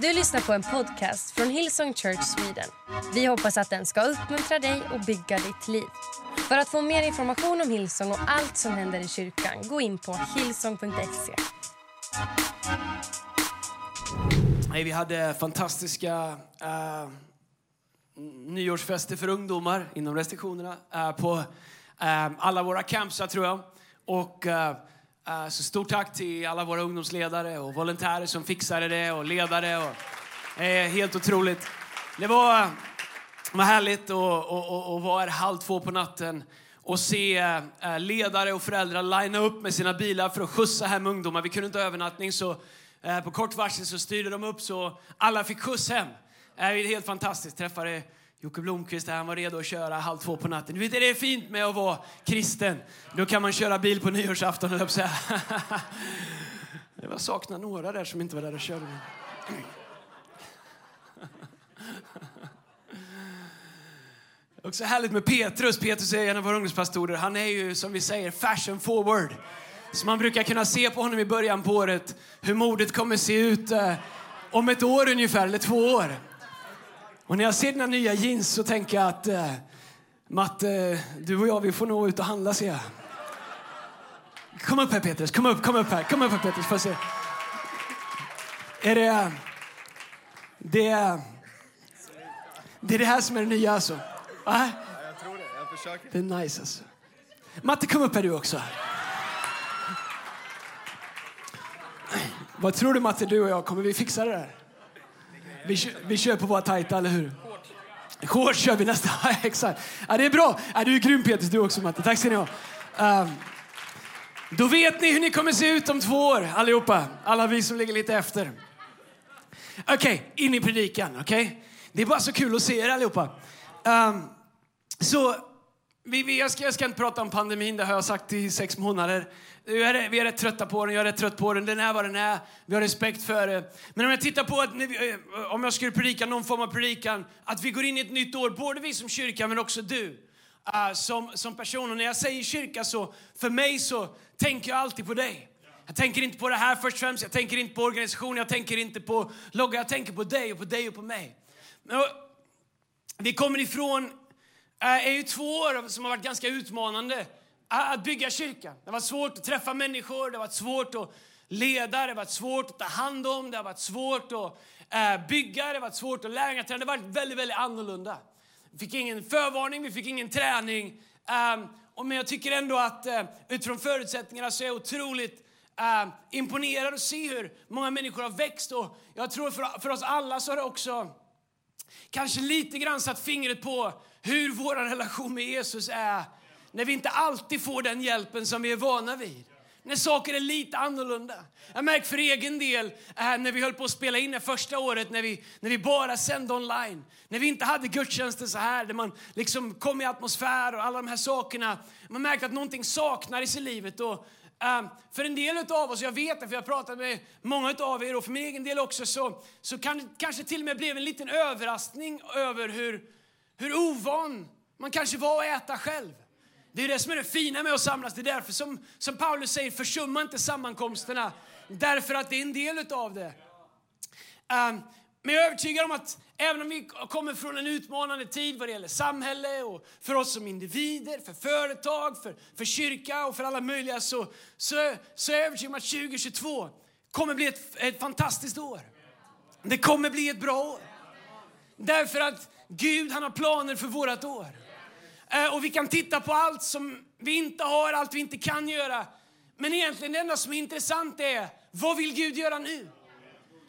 Du lyssnar på en podcast från Hillsong Church Sweden. Vi hoppas att den ska uppmuntra dig och bygga ditt liv. För att få mer information om Hillsong och allt som händer i kyrkan, gå in på hillsong.se. Hey, vi hade fantastiska uh, nyårsfester för ungdomar inom restriktionerna uh, på uh, alla våra camps, tror jag. Och Uh, Eh, så stort tack till alla våra ungdomsledare och volontärer som fixade det och ledare. Och, eh, helt otroligt. Det var, var härligt att och, och, och vara här halv två på natten och se uh, ledare och föräldrar linea upp med sina bilar för att skjutsa hem ungdomar. Vi kunde inte ha övernattning så uh, på kort varsel så styrde de upp så alla fick skjuts hem. det är helt fantastiskt. Träffade Jocke Blomqvist han var redo att köra halv två på natten. Du vet, det är fint med att vara kristen. Då kan man köra bil på nyårsafton, Jag säga. Några där som inte var där och körde. Också härligt med Petrus. Petrus är en av våra ungdomspastorer. Han är ju, som vi säger, fashion forward. Så man brukar kunna se på honom i början på året hur modet kommer se ut eh, om ett år ungefär, eller två år. Och när jag ser dina nya jeans så tänker jag att eh, Matte, du och jag vi får nog ut och handla ser jag. Kom upp här Petrus, kom upp, kom upp här, kom upp här Petrus, får se. Är det, det, det är det här som är det nya alltså? Ja, jag tror det, jag försöker. Det är nice alltså. Matte, kom upp här du också. Vad tror du Matte, du och jag, kommer vi fixa det där? Vi, kö, vi kör på våra tajta, eller hur? Shorts kör vi nästa. Exakt. Ja, det är bra. Ja, du är grym Peter, du också Matte. Tack ska ni ha. Um, då vet ni hur ni kommer se ut om två år allihopa. Alla vi som ligger lite efter. Okej, okay, in i predikan. Okay? Det är bara så kul att se er allihopa. Um, så vi, vi, jag, ska, jag ska inte prata om pandemin, det har jag sagt i sex månader. Vi är, vi är rätt trötta på den, jag är rätt trött på den. Den är vad den är. Vi har respekt för det. Men om jag tittar på att eh, om jag skulle predika någon form av predikan, att vi går in i ett nytt år, både vi som kyrka men också du uh, som, som person. Och när jag säger kyrka så, för mig så tänker jag alltid på dig. Jag tänker inte på det här först och främst, jag tänker inte på organisationen, jag tänker inte på logga, jag tänker på dig och på dig och på mig. Men, vi kommer ifrån, Äh, är ju två år som har varit ganska utmanande äh, att bygga kyrkan. Det var svårt att träffa människor, det var svårt att leda, det har varit svårt att ta hand om, det har varit svårt att äh, bygga, det har varit svårt att lära. Det var väldigt, väldigt annorlunda. Vi fick ingen förvarning, vi fick ingen träning. Ehm, men jag tycker ändå att utifrån förutsättningarna så är jag otroligt imponerad att se hur många människor har växt. Och jag tror för, för oss alla så har det också kanske lite grann satt fingret på hur vår relation med Jesus är när vi inte alltid får den hjälpen som vi är vana vid. När saker är lite annorlunda. Jag märker för egen del äh, när vi höll på att spela in det första året när vi, när vi bara sände online. När vi inte hade gudstjänster så här där man liksom kom i atmosfär och alla de här sakerna. Man märkte att någonting saknades i livet. Och, Ehm, för en del av oss, jag vet det för jag har pratat med många av er och för min egen del också så, så kan det kanske till och med blev en liten överraskning över hur, hur ovan man kanske var att äta själv. Det är det som är det fina med att samlas. Det är därför som, som Paulus säger, försumma inte sammankomsterna. Därför att det är en del av det. Um, men jag är övertygad om att även om vi kommer från en utmanande tid vad det gäller samhälle och för oss som individer, för företag, för, för kyrka och för alla möjliga så, så, så är jag övertygad om att 2022 kommer bli ett, ett fantastiskt år. Det kommer bli ett bra år. Därför att Gud han har planer för vårt år. Eh, och vi kan titta på allt som vi inte har, allt vi inte kan göra. Men egentligen det enda som är intressant är, vad vill Gud göra nu?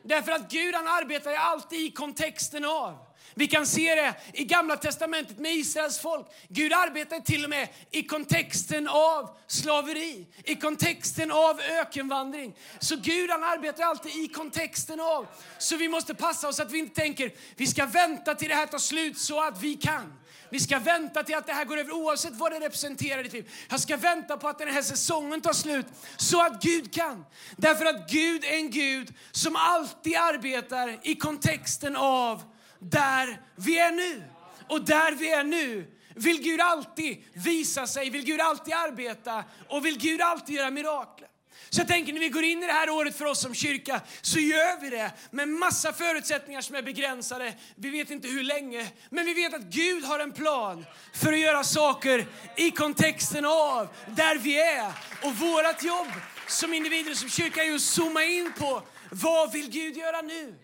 Därför att Gud han arbetar alltid i kontexten av. Vi kan se det i Gamla Testamentet med Israels folk. Gud arbetade till och med i kontexten av slaveri, i kontexten av ökenvandring. Så Gud han arbetar alltid i kontexten av. Så vi måste passa oss att vi inte tänker vi ska vänta till det här tar slut så att vi kan. Vi ska vänta till att det här går över oavsett vad det representerar i ditt liv. Jag ska vänta på att den här säsongen tar slut så att Gud kan. Därför att Gud är en Gud som alltid arbetar i kontexten av där vi är nu. Och där vi är nu vill Gud alltid visa sig, vill Gud alltid arbeta och vill Gud alltid göra mirakler. Så jag tänker när vi går in i det här året för oss som kyrka så gör vi det med massa förutsättningar som är begränsade. Vi vet inte hur länge, men vi vet att Gud har en plan för att göra saker i kontexten av där vi är. Och vårt jobb som individer som kyrka är att zooma in på vad vill Gud göra nu?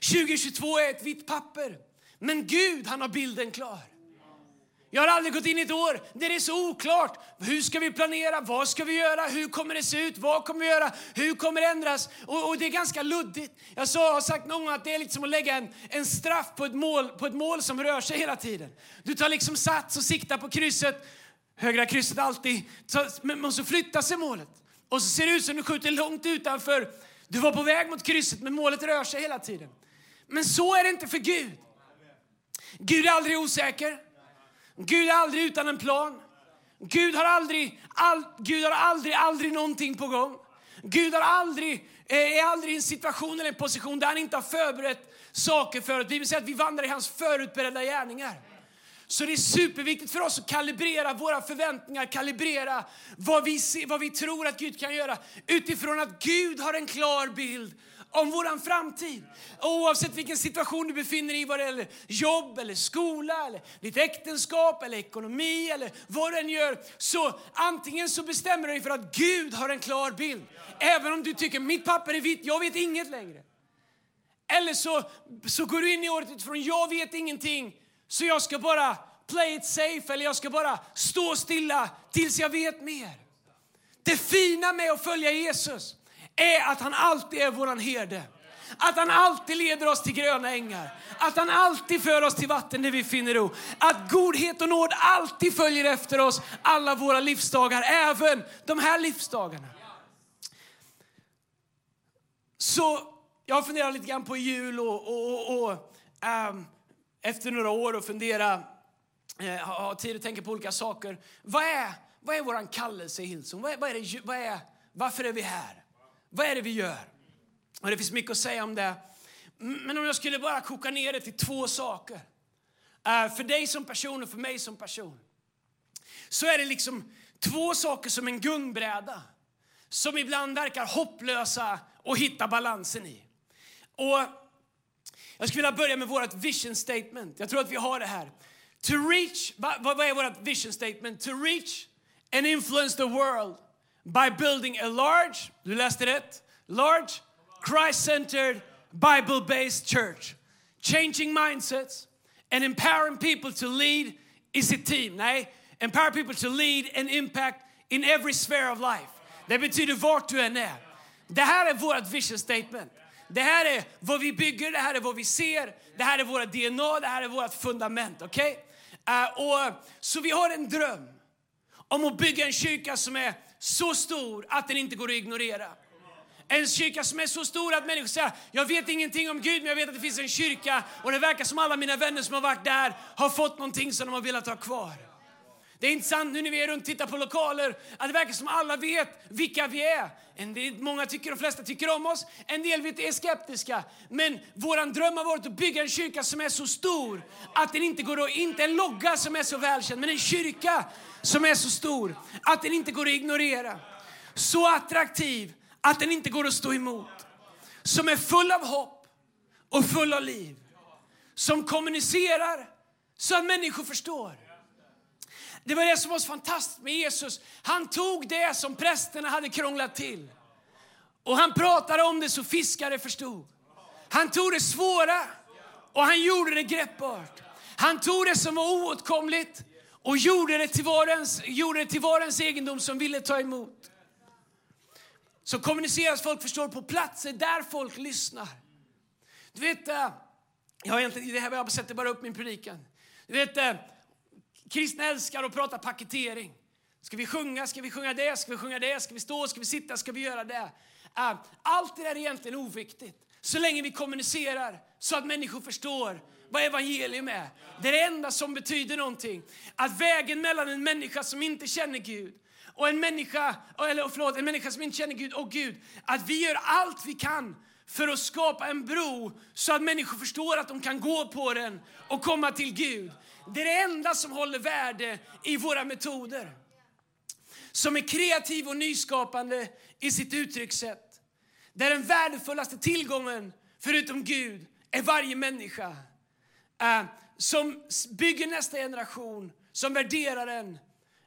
2022 är ett vitt papper, men Gud han har bilden klar. Jag har aldrig gått in i ett år där det är så oklart. Hur ska vi planera? Vad ska vi göra? Hur kommer det se ut? Vad kommer vi göra? Hur kommer det ändras? Och, och det är ganska luddigt. Jag så, har sagt någon gång att det är liksom att lägga en, en straff på ett, mål, på ett mål som rör sig hela tiden. Du tar liksom sats och siktar på krysset. Högra krysset alltid. Så, men så flyttar sig målet. Och så ser det ut som du skjuter långt utanför. Du var på väg mot krysset men målet rör sig hela tiden. Men så är det inte för Gud. Gud är aldrig osäker. Gud är aldrig utan en plan. Gud har aldrig, all, Gud har aldrig, aldrig någonting på gång. Gud har aldrig, eh, är aldrig i en situation eller en position där han inte har förberett saker för oss. Bibeln säger att vi vandrar i hans förutberedda gärningar. Så det är superviktigt för oss att kalibrera våra förväntningar, kalibrera vad vi, ser, vad vi tror att Gud kan göra utifrån att Gud har en klar bild om vår framtid. Oavsett vilken situation du befinner dig i vad det gäller jobb, eller skola, eller ditt äktenskap, eller ekonomi eller vad du än gör. Så antingen så bestämmer du dig för att Gud har en klar bild. Även om du tycker mitt papper är vitt, jag vet inget längre. Eller så, så går du in i året utifrån jag vet ingenting, så jag ska bara play it safe eller jag ska bara stå stilla tills jag vet mer. Det fina med att följa Jesus är att han alltid är våran herde. Att han alltid leder oss till gröna ängar. Att han alltid för oss till vatten där vi finner ro. Att godhet och nåd alltid följer efter oss alla våra livsdagar, även de här livsdagarna. Så jag funderar lite grann på jul och, och, och, och um, efter några år och fundera, eh, ha tid att tänka på olika saker. Vad är, vad är vår kallelse i Hillsong? Vad är, vad är det, vad är, varför är vi här? Vad är det vi gör? Och Det finns mycket att säga om det. Men om jag skulle bara koka ner det till två saker. Eh, för dig som person och för mig som person. Så är det liksom två saker som en gungbräda. Som ibland verkar hopplösa att hitta balansen i. Och jag skulle vilja börja med vårt vision statement. Jag tror att vi har det här. To reach, vad, vad är vårt vision statement? To reach and influence the world by building a large, du läste rätt, large Christ-centered Bible-based church. Changing mindsets and empowering people to lead is a team. Nej, empower people to lead and impact in every sphere of life. Det betyder vart du än är. Det här är vårt vision statement. Det här är vad vi bygger, det här är vad vi ser, det här är våra DNA, det här är vårt fundament. Okay? Uh, eh, så vi har en dröm om att bygga en kyrka som är så stor att den inte går att ignorera. En kyrka som är så stor att människor säger, jag vet ingenting om Gud men jag vet att det finns en kyrka och det verkar som alla mina vänner som har varit där har fått någonting som de har velat ha kvar. Det är intressant nu när vi är runt och tittar på lokaler att det verkar som alla vet vilka vi är. En del, många tycker, de flesta tycker om oss, en del vet, är skeptiska. Men vår dröm har varit att bygga en kyrka som är så stor att den inte går att, inte en logga som är så välkänd, men en kyrka som är så stor att den inte går att ignorera. Så attraktiv att den inte går att stå emot. Som är full av hopp och full av liv. Som kommunicerar så att människor förstår. Det var det som var så fantastiskt med Jesus. Han tog det som prästerna hade krånglat till och han pratade om det så fiskare förstod. Han tog det svåra och han gjorde det greppbart. Han tog det som var oåtkomligt och gjorde det till varens, gjorde det till varens egendom som ville ta emot. Så kommuniceras folk förstår på platser där folk lyssnar. Du vet, eh, jag har egentligen, det här jag sätter bara upp min predikan. Du vet, eh, kristna älskar att prata paketering. Ska vi sjunga? Ska vi sjunga det? Ska vi sjunga det? Ska vi stå? Ska vi sitta? Ska vi göra det? Äh, allt det där är egentligen oviktigt. Så länge vi kommunicerar så att människor förstår vad evangelium är. Det är det enda som betyder någonting. Att vägen mellan en människa som inte känner Gud och en människa, eller förlåt, en människa som inte känner Gud och Gud, att vi gör allt vi kan för att skapa en bro så att människor förstår att de kan gå på den och komma till Gud. Det är det enda som håller värde i våra metoder. som är kreativ och nyskapande i sitt uttryckssätt. Där den värdefullaste tillgången, förutom Gud, är varje människa. Uh, som bygger nästa generation, som värderar den.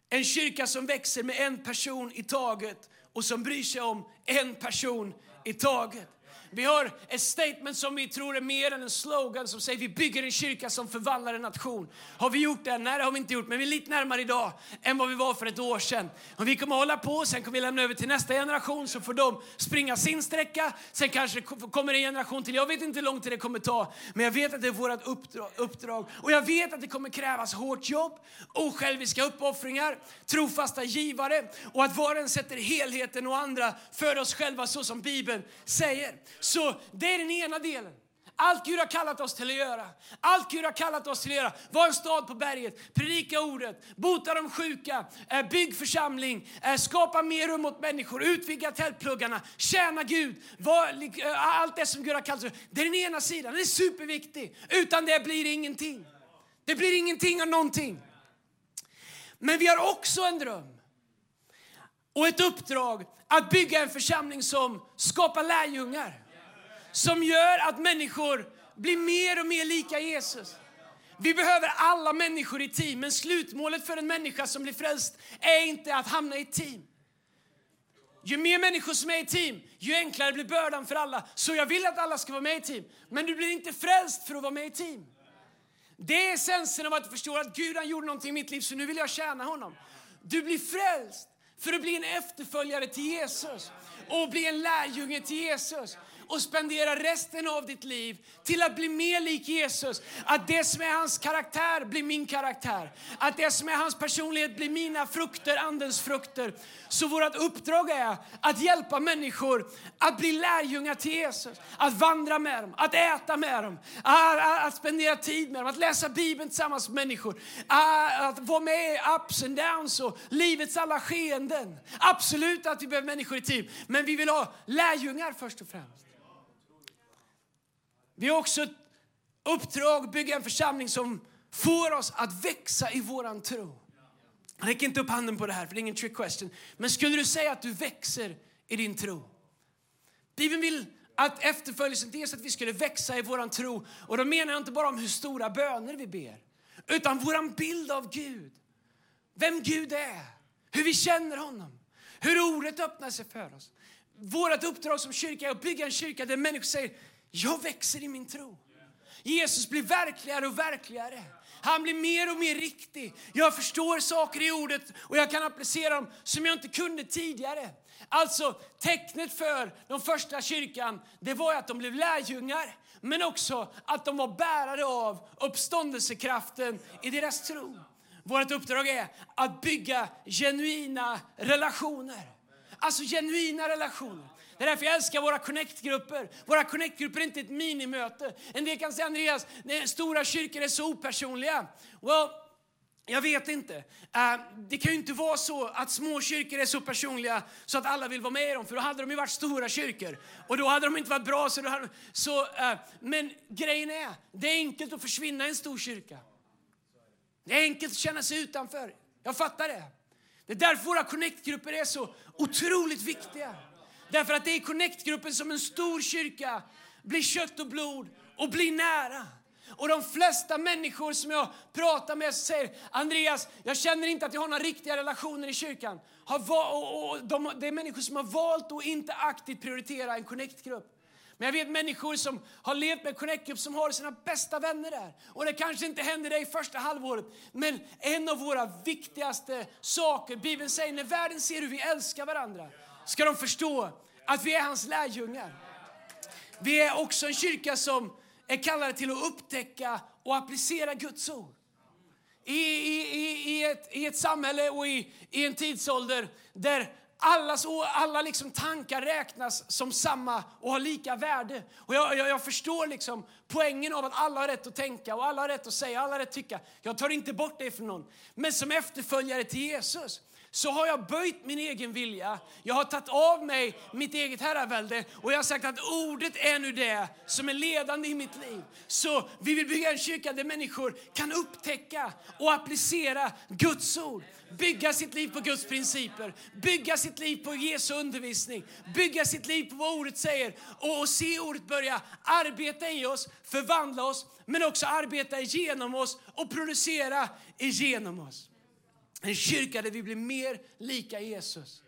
En kyrka som växer med en person i taget och som bryr sig om en person i taget. Vi har ett statement som vi tror är mer än en slogan som säger vi bygger en kyrka som förvandlar en nation. Har vi gjort det? Nej, det har vi inte gjort, men vi är lite närmare idag än vad vi var för ett år sedan. Och vi kommer att hålla på, sen kommer vi lämna över till nästa generation så får de springa sin sträcka. Sen kanske kommer en generation till. Jag vet inte hur lång tid det kommer ta, men jag vet att det är vårt uppdrag. Och jag vet att det kommer krävas hårt jobb, osjälviska uppoffringar, trofasta givare och att var och en sätter helheten och andra för oss själva så som Bibeln säger. Så det är den ena delen. Allt Gud har kallat oss till att göra. Allt Gud har kallat oss till att göra. Var en stad på berget, predika ordet, bota de sjuka, eh, bygg församling, eh, skapa mer rum åt människor, utvidga tältpluggarna, tjäna Gud. Eh, allt det som Gud har kallat oss Det är den ena sidan, den är superviktig. Utan det blir det ingenting. Det blir ingenting av någonting. Men vi har också en dröm och ett uppdrag att bygga en församling som skapar lärjungar som gör att människor blir mer och mer lika Jesus. Vi behöver alla människor i team, men slutmålet för en människa som blir frälst är inte att hamna i team. Ju mer människor som är i team, ju enklare blir bördan för alla. Så jag vill att alla ska vara med i team, men du blir inte frälst för att vara med i team. Det är essensen av att du förstår att Gud han gjorde någonting i mitt liv, så nu vill jag tjäna honom. Du blir frälst för att bli en efterföljare till Jesus och bli en lärjunge till Jesus och spendera resten av ditt liv till att bli mer lik Jesus. Att det som är hans karaktär blir min karaktär. Att det som är hans personlighet blir mina frukter, andens frukter. Så vårt uppdrag är att hjälpa människor att bli lärjungar till Jesus. Att vandra med dem, att äta med dem, att, att spendera tid med dem, att läsa Bibeln tillsammans med människor. Att vara med i ups and downs och livets alla skeenden. Absolut att vi behöver människor i team, men vi vill ha lärjungar först och främst. Vi har också ett uppdrag att bygga en församling som får oss att växa i våran tro. Räck inte upp handen på det här, för det är ingen trick question. Men skulle du säga att du växer i din tro? Bibeln vill att efterföljelsen dels att vi skulle växa i våran tro. Och då menar jag inte bara om hur stora böner vi ber, utan våran bild av Gud. Vem Gud är, hur vi känner honom, hur ordet öppnar sig för oss. Vårt uppdrag som kyrka är att bygga en kyrka där människor säger jag växer i min tro. Jesus blir verkligare och verkligare. Han blir mer och mer riktig. Jag förstår saker i ordet och jag kan applicera dem som jag inte kunde tidigare. Alltså tecknet för de första kyrkan, det var att de blev lärjungar, men också att de var bärare av uppståndelsekraften i deras tro. Vårt uppdrag är att bygga genuina relationer. Alltså genuina relationer. Det är därför jag älskar våra connect-grupper. Våra connect-grupper är inte ett minimöte. En del kan säga Andreas, stora kyrkor är så opersonliga. Well, jag vet inte. Uh, det kan ju inte vara så att små kyrkor är så personliga så att alla vill vara med i dem, för då hade de ju varit stora kyrkor. Och då hade de inte varit bra. Så hade, så, uh, men grejen är, det är enkelt att försvinna i en stor kyrka. Det är enkelt att känna sig utanför. Jag fattar det. Det är därför våra connect-grupper är så otroligt viktiga. Därför att det är i Connect-gruppen som en stor kyrka blir kött och blod och blir nära. Och de flesta människor som jag pratar med säger Andreas, jag känner inte att jag har några riktiga relationer i kyrkan. Har och, och de, det är människor som har valt att inte aktivt prioritera en Connect-grupp. Men jag vet människor som har levt med Connect-grupp som har sina bästa vänner där. Och det kanske inte händer dig första halvåret. Men en av våra viktigaste saker, Bibeln säger när världen ser hur vi älskar varandra ska de förstå att vi är hans lärjungar. Vi är också en kyrka som är kallade till att upptäcka och applicera Guds ord. I, i, i, ett, i ett samhälle och i, i en tidsålder där allas, alla liksom tankar räknas som samma och har lika värde. Och jag, jag, jag, förstår liksom poängen av att alla har rätt att tänka och alla har rätt att säga, alla har rätt att tycka. Jag tar inte bort det från någon. Men som efterföljare till Jesus så har jag böjt min egen vilja. Jag har tagit av mig mitt eget herravälde och jag har sagt att ordet är nu det som är ledande i mitt liv. Så vi vill bygga en kyrka där människor kan upptäcka och applicera Guds ord. Bygga sitt liv på Guds principer, bygga sitt liv på Jesu undervisning, bygga sitt liv på vad ordet säger och, och se ordet börja arbeta i oss, förvandla oss, men också arbeta igenom oss och producera igenom oss. En kyrka där vi blir mer lika Jesus.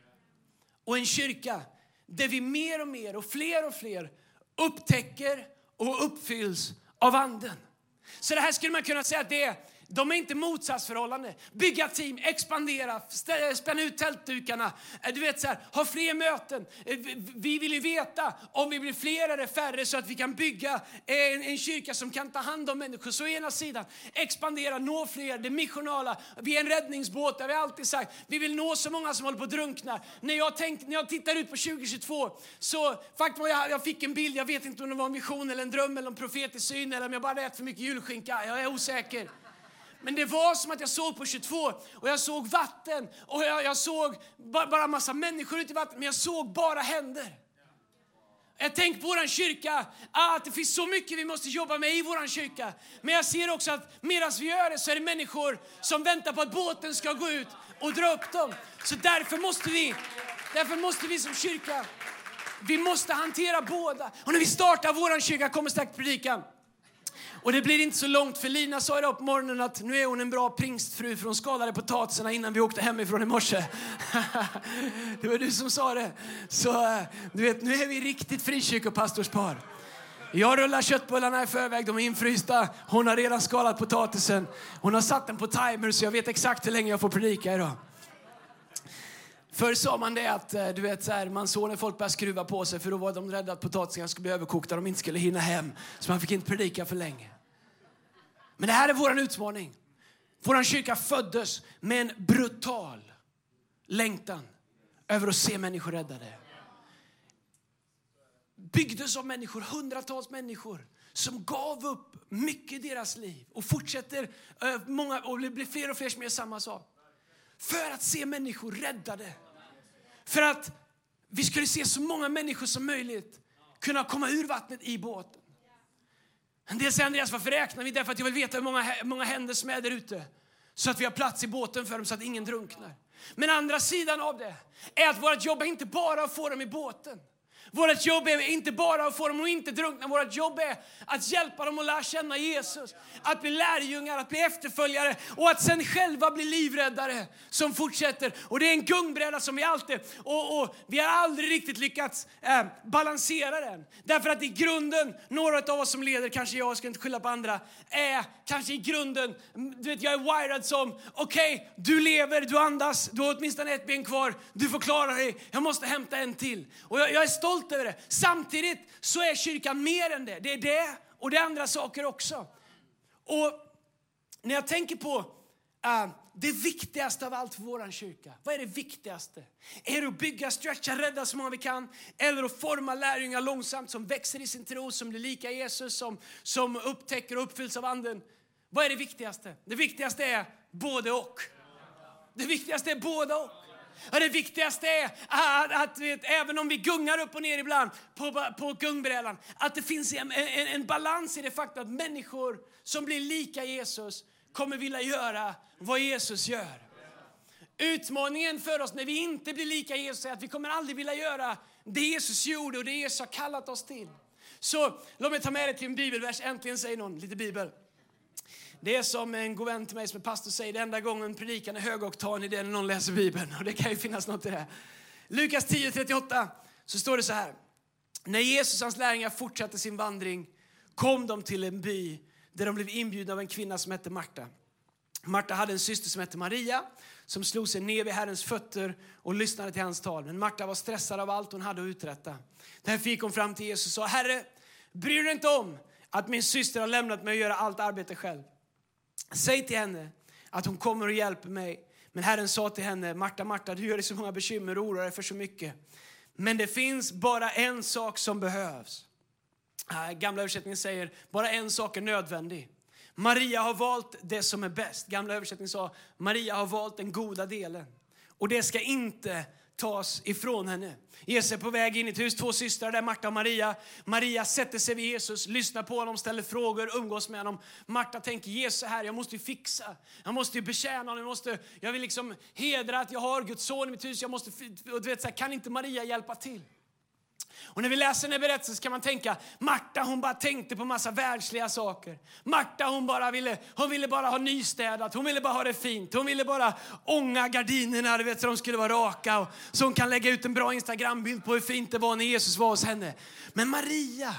Och en kyrka där vi mer och mer och fler och fler upptäcker och uppfylls av Anden. Så det här skulle man kunna säga att det är de är inte motsatsförhållande. Bygga team, expandera, spänna ut tältdukarna, eh, du vet så här, ha fler möten. Eh, vi vill ju veta om vi blir fler eller färre så att vi kan bygga eh, en, en kyrka som kan ta hand om människor. Så ena sidan, expandera, nå fler, det missionala. Vi är en räddningsbåt, det har vi alltid sagt. Vi vill nå så många som håller på att drunkna. När jag, tänk, när jag tittar ut på 2022 så faktiskt jag, jag fick en bild, jag vet inte om det var en vision eller en dröm eller en profetisk syn eller om jag bara ätit för mycket julskinka. Jag är osäker. Men det var som att jag såg på 22 och jag såg vatten och jag, jag såg bara, bara massa människor ute i vattnet, men jag såg bara händer. Jag tänker på vår kyrka, att det finns så mycket vi måste jobba med i vår kyrka. Men jag ser också att medan vi gör det så är det människor som väntar på att båten ska gå ut och dra upp dem. Så därför måste vi, därför måste vi som kyrka, vi måste hantera båda. Och när vi startar vår kyrka kommer säkert predikan och det blir inte så långt för Lina sa idag på morgonen att nu är hon en bra pingstfru för hon skalade potatisarna innan vi åkte hemifrån i morse. det var du som sa det. Så eh, du vet, nu är vi riktigt frikyrkopastorspar. Jag rullar köttbullarna i förväg, de är infrysta. Hon har redan skalat potatisen. Hon har satt den på timer så jag vet exakt hur länge jag får predika idag. Förr sa man det att eh, du vet, så här, man såg när folk började skruva på sig för då var de rädda att potatisarna skulle bli överkokta och de inte skulle hinna hem. Så man fick inte predika för länge. Men det här är vår utmaning. Vår kyrka föddes med en brutal längtan över att se människor räddade. Byggdes av människor, hundratals människor som gav upp mycket i deras liv och fortsätter, eh, många, och det blir fler och fler som gör samma sak. För att se människor räddade. För att vi skulle se så många människor som möjligt kunna komma ur vattnet i båten. En del säger Andreas, varför räknar vi? Därför att jag vill veta hur många, många händer som är där ute. Så att vi har plats i båten för dem så att ingen drunknar. Men andra sidan av det är att vårt jobb är inte bara att få dem i båten. Vårt jobb är inte bara att få dem att inte drunkna, vårt jobb är att hjälpa dem att lära känna Jesus. Att bli lärjungar, att bli efterföljare och att sen själva bli livräddare som fortsätter. Och det är en gungbräda som vi alltid, och, och vi har aldrig riktigt lyckats eh, balansera den. Därför att i grunden, några av oss som leder, kanske jag, ska inte skylla på andra, är kanske i grunden, du vet jag är wired som, okej, okay, du lever, du andas, du har åtminstone ett ben kvar, du får klara dig, jag måste hämta en till. Och jag, jag är stolt stolt över det. Samtidigt så är kyrkan mer än det. Det är det och det är andra saker också. Och när jag tänker på uh, det viktigaste av allt för vår kyrka. Vad är det viktigaste? Är det att bygga, stretcha, rädda så många vi kan? Eller att forma lärjungar långsamt som växer i sin tro, som blir lika Jesus, som, som upptäcker och uppfylls av anden? Vad är det viktigaste? Det viktigaste är både och. Det viktigaste är både och. Och det viktigaste är att, att vet, även om vi gungar upp och ner ibland på, på gungbrädan, att det finns en, en, en balans i det faktum att människor som blir lika Jesus kommer vilja göra vad Jesus gör. Utmaningen för oss när vi inte blir lika Jesus är att vi kommer aldrig vilja göra det Jesus gjorde och det Jesus har kallat oss till. Så låt mig ta med dig till en bibelvers. Äntligen säger någon lite bibel. Det är som en god vän till mig som är pastor säger, det enda gången predikan är högoktanig det när någon läser Bibeln. Och det kan ju finnas något i det. Lukas 10.38 så står det så här. När Jesus och hans lärjungar fortsatte sin vandring kom de till en by där de blev inbjudna av en kvinna som hette Marta. Marta hade en syster som hette Maria som slog sig ner vid Herrens fötter och lyssnade till hans tal. Men Marta var stressad av allt hon hade att uträtta. Därför gick hon fram till Jesus och sa, Herre, bryr du dig inte om att min syster har lämnat mig att göra allt arbete själv? Säg till henne att hon kommer och hjälper mig. Men Herren sa till henne, Marta, Marta, du gör dig så många bekymmer och oroar dig för så mycket. Men det finns bara en sak som behövs. Äh, gamla översättningen säger, bara en sak är nödvändig. Maria har valt det som är bäst. Gamla översättningen sa, Maria har valt den goda delen. Och det ska inte tas ifrån henne. Jesus är på väg in i ett hus, två systrar där, Marta och Maria. Maria sätter sig vid Jesus, lyssnar på honom, ställer frågor, umgås med honom. Marta tänker, Jesus är här, jag måste ju fixa. Jag måste ju betjäna honom, jag, måste, jag vill liksom hedra att jag har Guds son i mitt hus. Jag måste, och du vet, så här, kan inte Maria hjälpa till? Och när vi läser den här berättelsen kan man tänka, Marta hon bara tänkte på massa världsliga saker. Marta hon bara ville, hon ville bara ha nystädat, hon ville bara ha det fint. Hon ville bara ånga gardinerna du vet, så de skulle vara raka. Och, så hon kan lägga ut en bra Instagrambild på hur fint det var när Jesus var hos henne. Men Maria,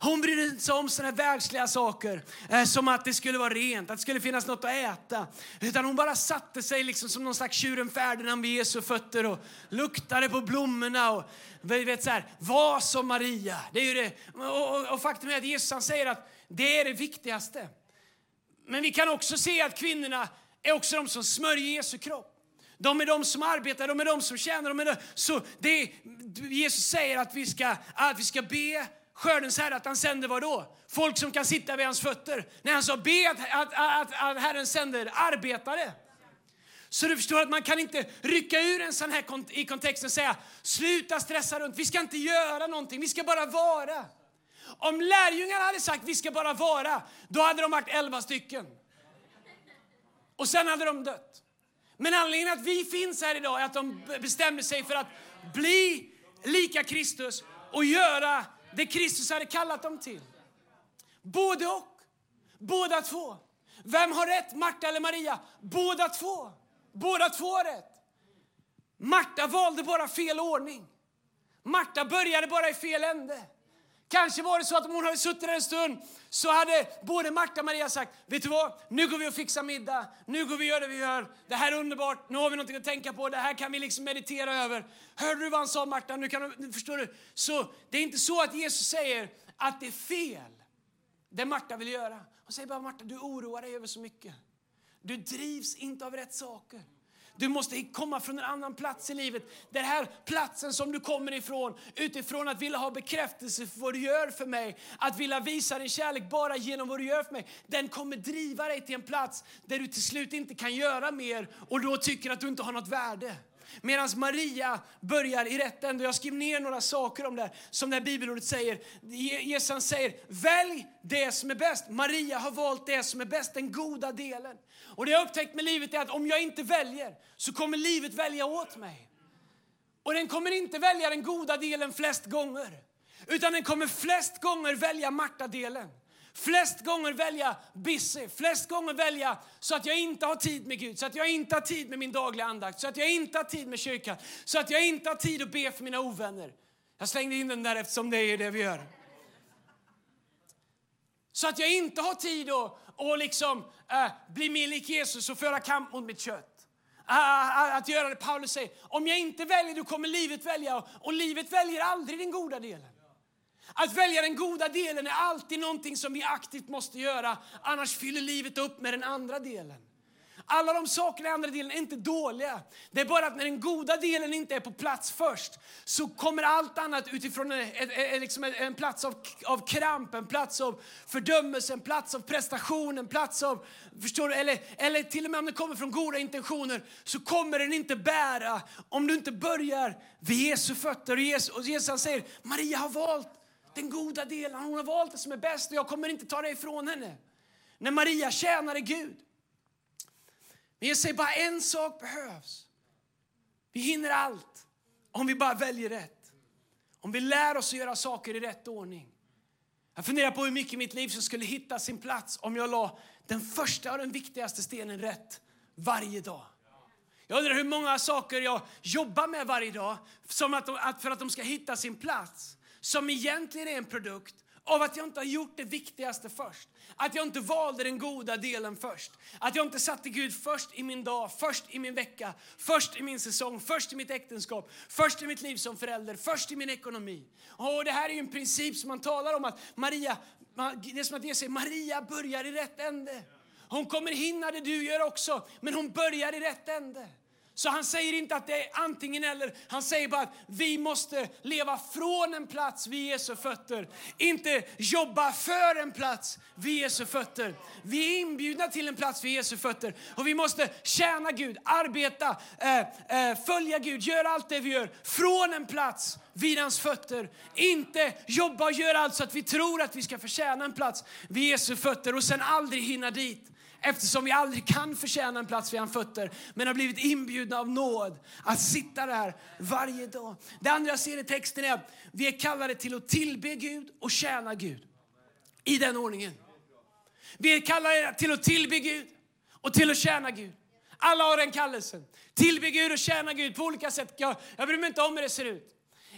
hon brydde sig om sådana världsliga saker eh, som att det skulle vara rent, att det skulle finnas något att äta. Utan hon bara satte sig liksom som någon slags tjuren Ferdinand vid Jesu fötter och luktade på blommorna och vet så här, var som Maria. Det är ju det. Och, och, och faktum är att Jesus han säger att det är det viktigaste. Men vi kan också se att kvinnorna är också de som smörjer Jesu kropp. De är de som arbetar, de är de som tjänar. De är de. Så det, Jesus säger att vi, ska, att vi ska be skördens herre att han sänder vad då? Folk som kan sitta vid hans fötter. När han sa be att, att, att, att Herren sänder arbetare. Så du förstår att man kan inte rycka ur en sån här kont i kontexten och säga sluta stressa runt, vi ska inte göra någonting, vi ska bara vara. Om lärjungarna hade sagt vi ska bara vara, då hade de varit elva stycken. Och sen hade de dött. Men anledningen att vi finns här idag är att de bestämde sig för att bli lika Kristus och göra det Kristus hade kallat dem till. Både och. Båda två. Vem har rätt, Marta eller Maria? Båda två. Båda två har rätt. Marta valde bara fel ordning. Marta började bara i fel ände. Kanske var det så att om hon hade suttit där en stund så hade både Marta och Maria sagt, vet du vad, nu går vi och fixar middag, nu går vi och gör det vi gör, det här är underbart, nu har vi någonting att tänka på, det här kan vi liksom meditera över. Hörde du vad han sa Marta? Nu kan du, förstår du? Så det är inte så att Jesus säger att det är fel, det Marta vill göra. Hon säger bara, Marta du oroar dig över så mycket. Du drivs inte av rätt saker. Du måste komma från en annan plats i livet. Den här platsen som du kommer ifrån, utifrån att vilja ha bekräftelse för vad du gör för mig, att vilja visa din kärlek bara genom vad du gör för mig, den kommer driva dig till en plats där du till slut inte kan göra mer och då tycker att du inte har något värde. Medan Maria börjar i rätt ände. Jag skrev ner några saker om det som det bibelordet säger. Jesus säger, välj det som är bäst. Maria har valt det som är bäst, den goda delen. Och det jag upptäckt med livet är att om jag inte väljer så kommer livet välja åt mig. Och den kommer inte välja den goda delen flest gånger. Utan den kommer flest gånger välja Marta-delen. Flest gånger välja busy, flest gånger välja så att jag inte har tid med Gud, så att jag inte har tid med min dagliga andakt, så att jag inte har tid med kyrkan, så att jag inte har tid att be för mina ovänner. Jag slängde in den där eftersom det är det vi gör. Så att jag inte har tid att och liksom, äh, bli mer lik Jesus och föra kamp mot mitt kött. Äh, att göra det Paulus säger. Om jag inte väljer, då kommer livet välja. Och livet väljer aldrig den goda delen. Att välja den goda delen är alltid någonting som vi aktivt måste göra. Annars fyller livet upp med den andra delen. Alla de sakerna i andra delen är inte dåliga. Det är bara att när den goda delen inte är på plats först så kommer allt annat utifrån en, en, en liksom plats av, av kramp, en plats av fördömelse, en plats av prestation, en plats av... Förstår du? Eller, eller till och med om det kommer från goda intentioner så kommer den inte bära om du inte börjar vid Jesu fötter. Och Jesus, och Jesus säger Maria har valt den goda delen. Hon har valt det som är bäst och jag kommer inte ta det ifrån henne. När Maria tjänade Gud. Men jag säger bara en sak behövs. Vi hinner allt om vi bara väljer rätt. Om vi lär oss att göra saker i rätt ordning. Jag funderar på hur mycket i mitt liv som skulle hitta sin plats om jag la den första och den viktigaste stenen rätt varje dag. Jag undrar hur många saker jag jobbar med varje dag som att de, för att de ska hitta sin plats som egentligen är en produkt av att jag inte har gjort det viktigaste först. Att jag inte valde den goda delen först. Att jag inte satte Gud först i min dag, först i min vecka, först i min säsong, först i mitt äktenskap, först i mitt liv som förälder, först i min ekonomi. Och det här är en princip som man talar om att Maria, det är som att det säger, Maria börjar i rätt ände. Hon kommer hinna det du gör också, men hon börjar i rätt ände. Så han säger inte att det är antingen eller. Han säger bara att vi måste leva från en plats vid Jesu fötter. Inte jobba för en plats vid Jesu fötter. Vi är inbjudna till en plats vid Jesu fötter. Och vi måste tjäna Gud, arbeta, eh, eh, följa Gud, göra allt det vi gör från en plats vid hans fötter. Inte jobba och göra allt så att vi tror att vi ska förtjäna en plats vid Jesu fötter och sen aldrig hinna dit. Eftersom vi aldrig kan förtjäna en plats vid hans fötter men har blivit inbjudna av nåd att sitta där varje dag. Det andra jag ser i texten är att vi är kallade till att tillbe Gud och tjäna Gud. I den ordningen. Vi är kallade till att tillbe Gud och till att tjäna Gud. Alla har den kallelsen. Tillbe Gud och tjäna Gud på olika sätt. Jag, jag bryr mig inte om hur det ser ut.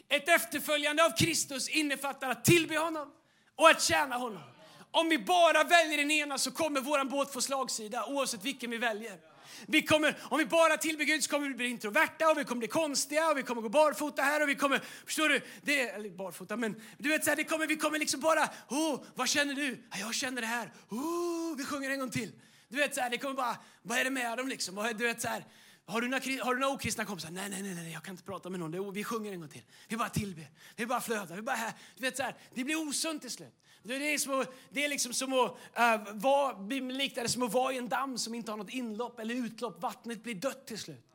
Ett efterföljande av Kristus innefattar att tillbe honom och att tjäna honom. Om vi bara väljer den ena så kommer vår båt få slagsida oavsett vilken vi väljer. Vi kommer, om vi bara tillber Gud så kommer vi bli introverta och vi kommer bli konstiga och vi kommer gå barfota här och vi kommer, förstår du? Det, eller barfota, men du vet så här, det kommer, vi kommer liksom bara, oh, vad känner du? Jag känner det här. Oh, vi sjunger en gång till. Du vet så här, det kommer bara, vad är det med dem liksom? Du vet så här, har du, några, har du några okristna kompisar? Nej, nej, nej, nej, jag kan inte prata med någon. Vi sjunger en gång till. Vi bara tillber. Vi bara flödar. Vi bara här. Du vet så här, det blir osunt till slut. Det är, som att, det är liksom som att uh, vara, det som att vara i en damm som inte har något inlopp eller utlopp. Vattnet blir dött till slut.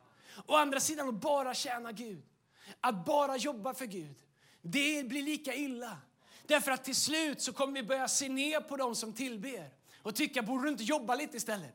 Å andra sidan att bara tjäna Gud, att bara jobba för Gud, det blir lika illa. Därför att till slut så kommer vi börja se ner på dem som tillber och tycka, borde du inte jobba lite istället?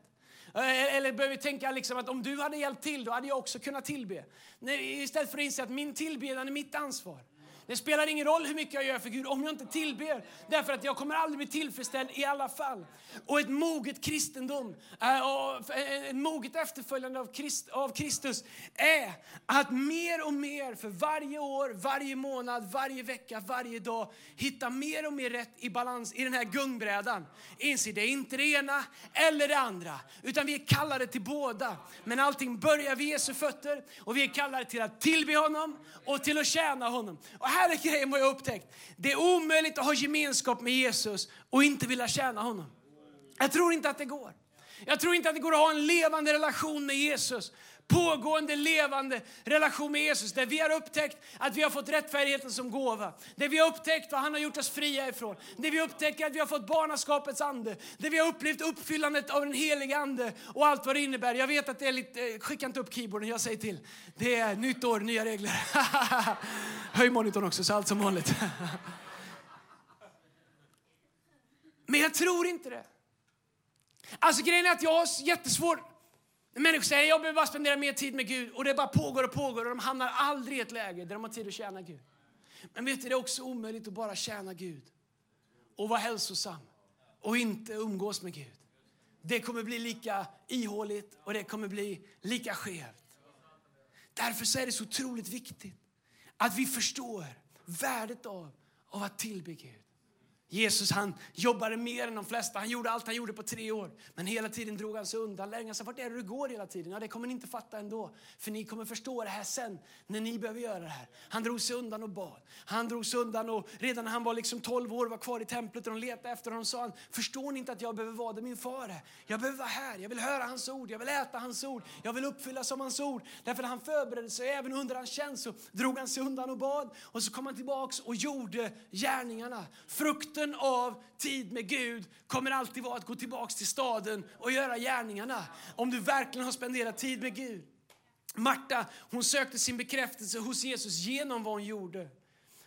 Eh, eller börjar vi tänka liksom att om du hade hjälpt till, då hade jag också kunnat tillbe. Nej, istället för att inse att min tillbedjan är mitt ansvar. Det spelar ingen roll hur mycket jag gör för Gud om jag inte tillber. Därför att jag kommer aldrig bli tillfredsställd i alla fall. Och ett moget kristendom, eh, ett eh, moget efterföljande av, Christ, av Kristus är att mer och mer för varje år, varje månad, varje vecka, varje dag hitta mer och mer rätt i balans i den här gungbrädan. Inse det är inte det ena eller det andra, utan vi är kallade till båda. Men allting börjar vid Jesu fötter och vi är kallade till att tillbe honom och till att tjäna honom. Och här är grejen vad jag upptäckt. Det är omöjligt att ha gemenskap med Jesus och inte vilja tjäna honom. Jag tror inte att det går. Jag tror inte att det går att ha en levande relation med Jesus pågående levande relation med Jesus där vi har upptäckt att vi har fått rättfärdigheten som gåva. Där vi har upptäckt vad han har gjort oss fria ifrån. Där vi upptäcker att vi har fått barnaskapets ande. Där vi har upplevt uppfyllandet av den heliga ande och allt vad det innebär. Jag vet att det är lite, eh, skicka inte upp keyboarden, jag säger till. Det är nytt år, nya regler. Höj monitorn också så allt som vanligt. Men jag tror inte det. Alltså grejen är att jag har jättesvårt Människor säger jag behöver bara spendera mer tid med Gud och det bara pågår och pågår och de hamnar aldrig i ett läge där de har tid att tjäna Gud. Men vet du, det är också omöjligt att bara tjäna Gud och vara hälsosam och inte umgås med Gud. Det kommer bli lika ihåligt och det kommer bli lika skevt. Därför är det så otroligt viktigt att vi förstår värdet av, av att tillbe Gud. Jesus han jobbade mer än de flesta. Han gjorde allt han gjorde på tre år. Men hela tiden drog han sig undan. Lärjungarna sa, vart är det du går hela tiden? Ja, det kommer ni inte fatta ändå. För ni kommer förstå det här sen, när ni behöver göra det här. Han drog sig undan och bad. Han drog sig undan och redan när han var liksom 12 år var kvar i templet och de letade efter honom sa han, förstår ni inte att jag behöver vara där min far är? Jag behöver vara här, jag vill höra hans ord, jag vill äta hans ord, jag vill uppfylla som hans ord. Därför han förberedde sig, även under hans tjänst så drog han sig undan och bad. Och så kom han tillbaks och gjorde gärningarna. Frukten Resten av tid med Gud kommer alltid vara att gå tillbaks till staden och göra gärningarna. Om du verkligen har spenderat tid med Gud. Marta hon sökte sin bekräftelse hos Jesus genom vad hon gjorde.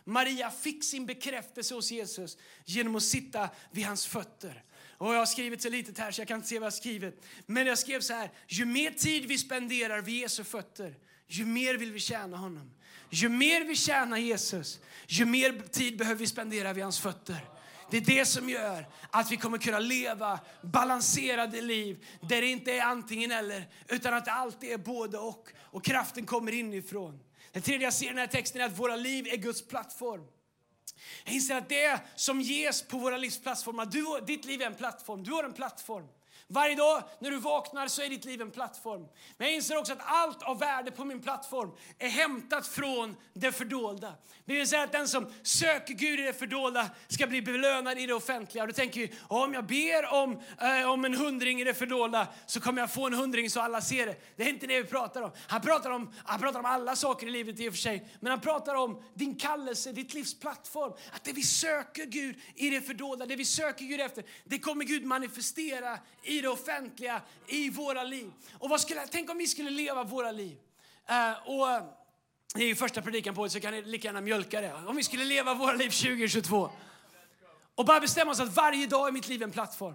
Maria fick sin bekräftelse hos Jesus genom att sitta vid hans fötter. Och jag har skrivit så litet här så jag kan inte se vad jag skrivit. Men jag skrev så här, ju mer tid vi spenderar vid Jesu fötter, ju mer vill vi tjäna honom. Ju mer vi tjänar Jesus, ju mer tid behöver vi spendera vid hans fötter. Det är det som gör att vi kommer kunna leva balanserade liv där det inte är antingen eller utan att det alltid är både och och kraften kommer inifrån. Det tredje jag ser i den här texten är att våra liv är Guds plattform. Jag inser att det som ges på våra livsplattformar, du, ditt liv är en plattform, du har en plattform. Varje dag när du vaknar så är ditt liv en plattform. Men jag inser också att allt av värde på min plattform är hämtat från det fördolda. Det vill säga att den som söker Gud i det fördolda ska bli belönad i det offentliga. Och du tänker ju, om jag ber om, eh, om en hundring i det fördolda så kommer jag få en hundring så alla ser det. Det är inte det vi pratar om. Han pratar om, han pratar om alla saker i livet i och för sig. Men han pratar om din kallelse, ditt livs plattform. Att det vi söker Gud i det fördolda, det vi söker Gud efter, det kommer Gud manifestera i det offentliga, i våra liv. Och vad skulle, tänk om vi skulle leva våra liv. Uh, och det är ju första predikan på det, så kan ni lika gärna mjölka det. Om vi skulle leva våra liv 2022 och bara bestämma oss att varje dag är mitt liv en plattform.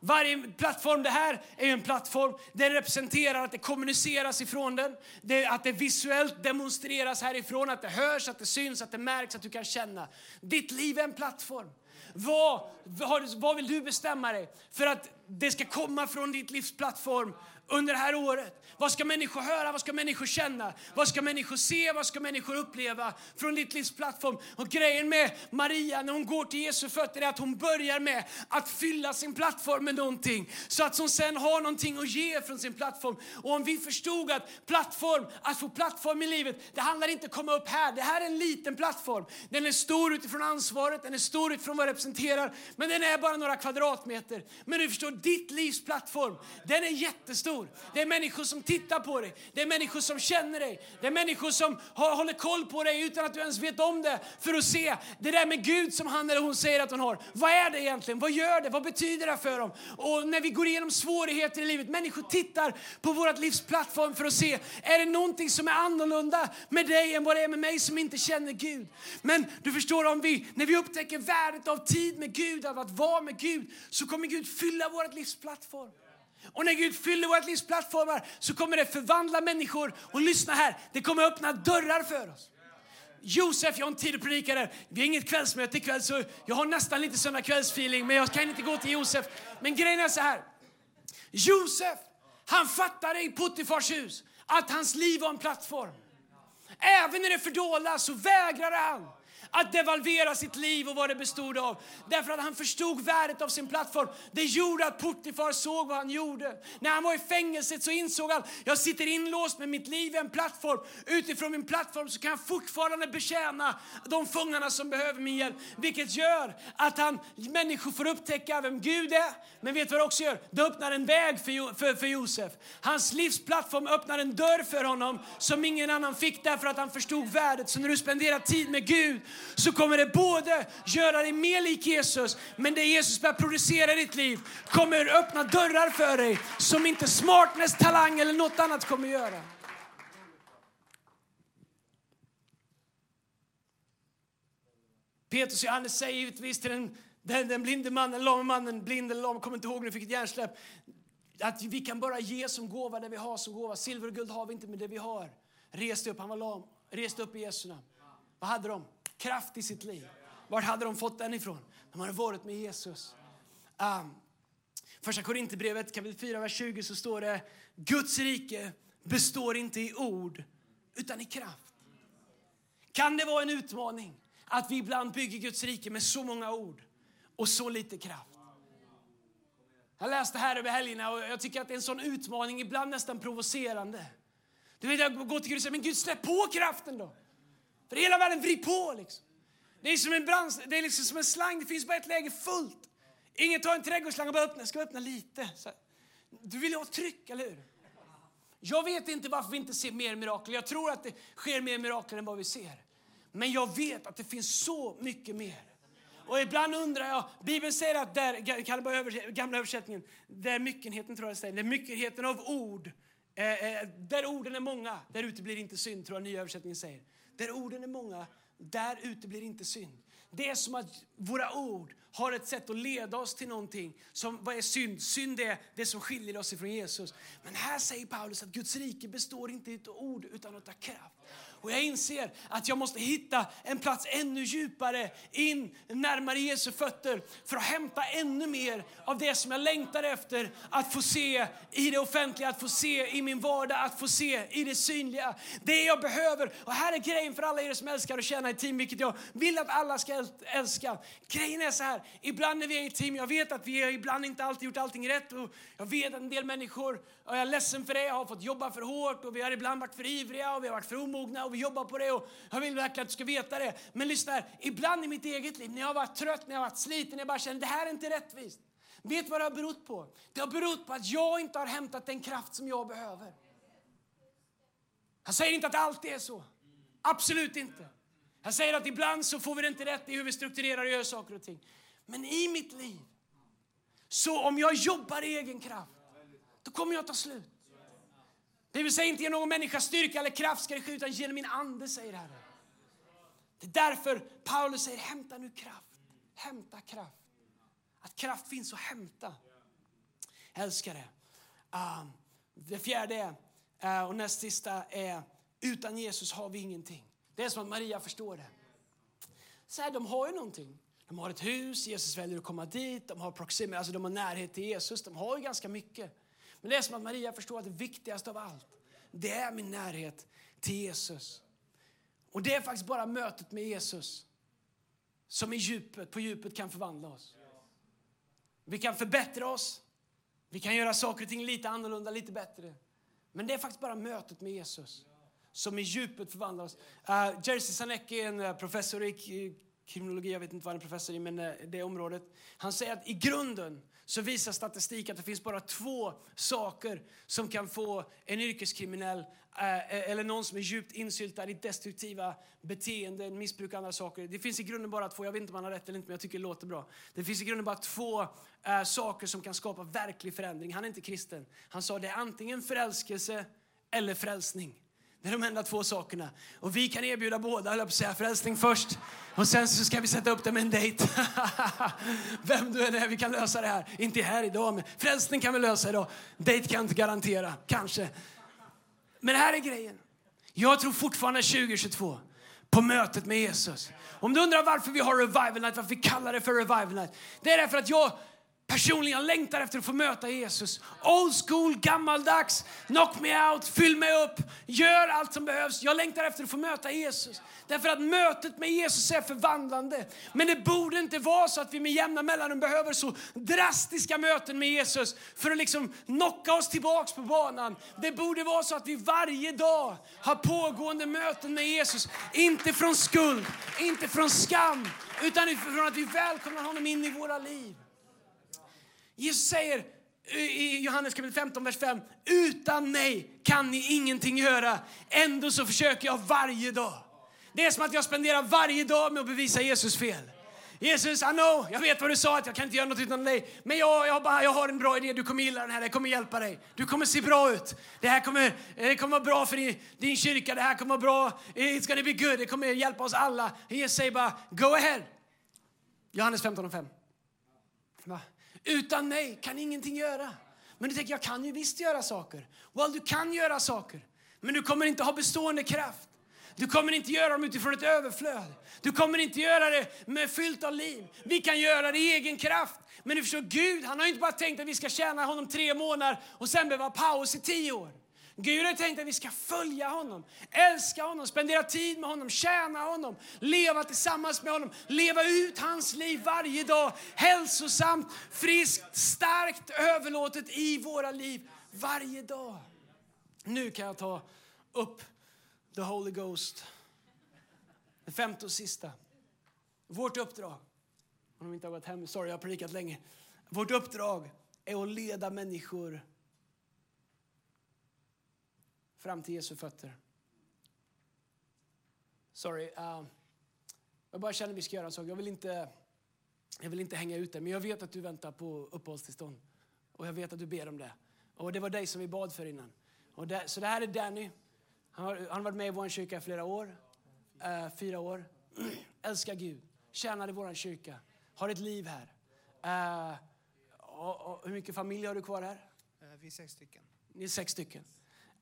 Varje plattform, det här är en plattform. Den representerar att det kommuniceras ifrån den. Det, att det visuellt demonstreras härifrån, att det hörs, att det syns, att det märks, att du kan känna. Ditt liv är en plattform. Vad, vad, vad vill du bestämma dig? För att det ska komma från ditt livs plattform under det här året? Vad ska människor höra? Vad ska människor känna? Vad ska människor se? Vad ska människor uppleva från ditt livs plattform? Och grejen med Maria när hon går till Jesu fötter är att hon börjar med att fylla sin plattform med någonting så att hon sen har någonting att ge från sin plattform. Och om vi förstod att plattform, att få plattform i livet, det handlar inte om att komma upp här. Det här är en liten plattform. Den är stor utifrån ansvaret, den är stor utifrån vad den representerar, men den är bara några kvadratmeter. Men du förstår, ditt livs plattform, den är jättestor. Det är människor som tittar på dig, det är människor som känner dig, det är människor som håller koll på dig utan att du ens vet om det för att se det där med Gud som han eller hon säger att hon har. Vad är det egentligen? Vad gör det? Vad betyder det för dem? Och när vi går igenom svårigheter i livet, människor tittar på vårt livs plattform för att se, är det någonting som är annorlunda med dig än vad det är med mig som inte känner Gud? Men du förstår, om vi, när vi upptäcker värdet av tid med Gud, av att vara med Gud, så kommer Gud fylla vårt livs plattform. Och när Gud fyller vårt livs plattformar så kommer det förvandla människor. Och lyssna här, det kommer öppna dörrar för oss. Josef, jag har inte tid att predika där. Vi har inget kvällsmöte ikväll så jag har nästan lite sådana kvällsfeeling men jag kan inte gå till Josef. Men grejen är så här. Josef, han fattade i Puttifars hus att hans liv var en plattform. Även när det fördolda så vägrade han att devalvera sitt liv och vad det bestod av. Därför att han förstod värdet av sin plattform. Det gjorde att Puttifar såg vad han gjorde. När han var i fängelset så insåg han, jag sitter inlåst med mitt liv i en plattform. Utifrån min plattform så kan jag fortfarande betjäna de fångarna som behöver min hjälp. Vilket gör att han, människor får upptäcka vem Gud är. Men vet du vad det också gör? Det öppnar en väg för, för, för Josef. Hans livsplattform öppnar en dörr för honom som ingen annan fick därför att han förstod värdet. Så när du spenderar tid med Gud så kommer det både göra dig mer lik Jesus, men det Jesus börjar producera i ditt liv kommer öppna dörrar för dig som inte smartness, talang eller något annat kommer göra. Petrus och Johannes säger givetvis till den, den, den blinde mannen, lame mannen, blind eller lam, kommer inte ihåg nu, fick ett hjärnsläpp, att vi kan bara ge som gåva det vi har som gåva. Silver och guld har vi inte, men det vi har. Reste upp, han var lam, reste upp i Jesu namn. Vad hade de? Kraft i sitt liv. Var hade de fått den ifrån? De hade varit med Jesus. Um, första Korinthierbrevet kapitel 4, vers 20 så står det Guds rike består inte i ord utan i kraft. Kan det vara en utmaning att vi ibland bygger Guds rike med så många ord och så lite kraft? Jag läste här över helgerna och jag tycker att det är en sån utmaning, ibland nästan provocerande. Du vet, jag går till Gud och säger, men Gud släpp på kraften då. För hela världen vrid på liksom. Det är som en, brand, det är liksom som en slang, det finns bara ett läge fullt. Ingen tar en trädgårdsslang och bara öppnar, ska öppna lite. Så, du vill ha tryck, eller hur? Jag vet inte varför vi inte ser mer mirakel. Jag tror att det sker mer mirakel än vad vi ser. Men jag vet att det finns så mycket mer. Och ibland undrar jag, Bibeln säger att där, kan bara översätt, gamla översättningen, där myckenheten tror jag säger, där myckenheten av ord, eh, eh, där orden är många, där ute blir inte synd, tror jag nya översättningen säger. Där orden är många, där ute blir inte synd. Det är som att våra ord har ett sätt att leda oss till någonting. Som, vad är synd? Synd är det som skiljer oss ifrån Jesus. Men här säger Paulus att Guds rike består inte av ord utan av kraft. Och jag inser att jag måste hitta en plats ännu djupare in närmare Jesu fötter för att hämta ännu mer av det som jag längtar efter att få se i det offentliga, att få se i min vardag, att få se i det synliga. Det jag behöver. Och här är grejen för alla er som älskar att tjäna i team, vilket jag vill att alla ska älska. Grejen är så här, ibland när vi är i team, jag vet att vi har ibland inte alltid gjort allting rätt och jag vet att en del människor, och jag är ledsen för det, har fått jobba för hårt och vi har ibland varit för ivriga och vi har varit för omogna och vi jobbar på det och jag vill verkligen att du ska veta det. Men lyssna här, ibland i mitt eget liv när jag har varit trött, när jag har varit sliten, jag bara känner det här är inte rättvist. Vet du vad det har berott på? Det har berott på att jag inte har hämtat den kraft som jag behöver. Jag säger inte att det alltid är så. Absolut inte. Jag säger att ibland så får vi det inte rätt i hur vi strukturerar och gör saker och ting. Men i mitt liv, så om jag jobbar i egen kraft, då kommer jag ta slut. Det vill säga inte genom någon människas styrka eller kraft ska det ske, utan genom min ande, säger Herren. Det är därför Paulus säger hämta nu kraft. Hämta kraft. Att kraft finns att hämta. Jag älskar det. Ah, det fjärde är, uh, och näst sista är utan Jesus har vi ingenting. Det är som att Maria förstår det. Så här, de har ju någonting. De har ett hus, Jesus väljer att komma dit, de har proxim, alltså de har närhet till Jesus, de har ju ganska mycket. Men det är som att Maria förstår att det viktigaste av allt, det är min närhet till Jesus. Och det är faktiskt bara mötet med Jesus som i djupet, på djupet kan förvandla oss. Vi kan förbättra oss, vi kan göra saker och ting lite annorlunda, lite bättre. Men det är faktiskt bara mötet med Jesus som i djupet förvandlar oss. Uh, Jerzy Sarnecki, en eh, professor i kriminologi, jag vet inte vad han är professor i, men eh, det området. Han säger att i grunden så visar statistik att det finns bara två saker som kan få en yrkeskriminell eh, eh, eller någon som är djupt insyltad i destruktiva beteenden, missbruk och andra saker. Det finns i grunden bara två, jag vet inte om han har rätt eller inte, men jag tycker det låter bra. Det finns i grunden bara två äh, saker som kan skapa verklig förändring. Han är inte kristen. Han sa det är antingen förälskelse eller frälsning. Det är de enda två sakerna. Och vi kan erbjuda båda, höll jag på att säga. Frälsning först och sen så ska vi sätta upp det med en dejt. Vem du än är, vi kan lösa det här. Inte här idag, men frälsning kan vi lösa idag. Dejt kan jag inte garantera, kanske. Men det här är grejen. Jag tror fortfarande 2022 på mötet med Jesus. Om du undrar varför vi har revival night, varför vi kallar det för revival night. Det är därför att jag personligen längtar efter att få möta Jesus. Old school, gammaldags, knock me out, fyll mig upp, gör allt som behövs. Jag längtar efter att få möta Jesus. Därför att mötet med Jesus är förvandlande. Men det borde inte vara så att vi med jämna mellanrum behöver så drastiska möten med Jesus för att liksom knocka oss tillbaks på banan. Det borde vara så att vi varje dag har pågående möten med Jesus. Inte från skuld, inte från skam, utan från att vi välkomnar honom in i våra liv. Jesus säger i Johannes kapitel 15, vers 5. Utan mig kan ni ingenting göra. Ändå så försöker jag varje dag. Det är som att jag spenderar varje dag med att bevisa Jesus fel. Jesus, I know, jag vet vad du sa, att jag kan inte göra något utan dig. Men jag, jag, bara, jag har en bra idé, du kommer gilla den här, det kommer hjälpa dig. Du kommer se bra ut. Det här kommer, det kommer vara bra för din, din kyrka, det här kommer vara bra. It's gonna be good, det kommer hjälpa oss alla. Jesus säger bara, go ahead. Johannes 15 och 5. Utan mig kan ingenting göra. Men du tänker, jag kan ju visst göra saker. Well, du kan göra saker. Men du kommer inte ha bestående kraft. Du kommer inte göra dem utifrån ett överflöd. Du kommer inte göra det med fyllt av liv. Vi kan göra det i egen kraft. Men du förstår, Gud han har inte bara tänkt att vi ska tjäna honom tre månader och sen behöva paus i tio år. Gud har tänkt att vi ska följa honom, älska honom, spendera tid med honom, tjäna honom, leva tillsammans med honom, leva ut hans liv varje dag. Hälsosamt, friskt, starkt överlåtet i våra liv varje dag. Nu kan jag ta upp the Holy Ghost. Det femte och sista. Vårt uppdrag, om de inte har gått hem, sorry jag har predikat länge. Vårt uppdrag är att leda människor fram till Jesu fötter. Sorry. Uh, jag bara känner att vi ska göra en sak. Jag vill, inte, jag vill inte hänga ut dig, men jag vet att du väntar på uppehållstillstånd. Och jag vet att du ber om det. Och det var dig som vi bad för innan. Och det, så det här är Danny. Han har, han har varit med i vår kyrka i flera år. Uh, fyra år. Älskar Gud. Tjänar i vår kyrka. Har ett liv här. Uh, och, och, hur mycket familj har du kvar här? Vi är sex stycken. Ni är sex stycken.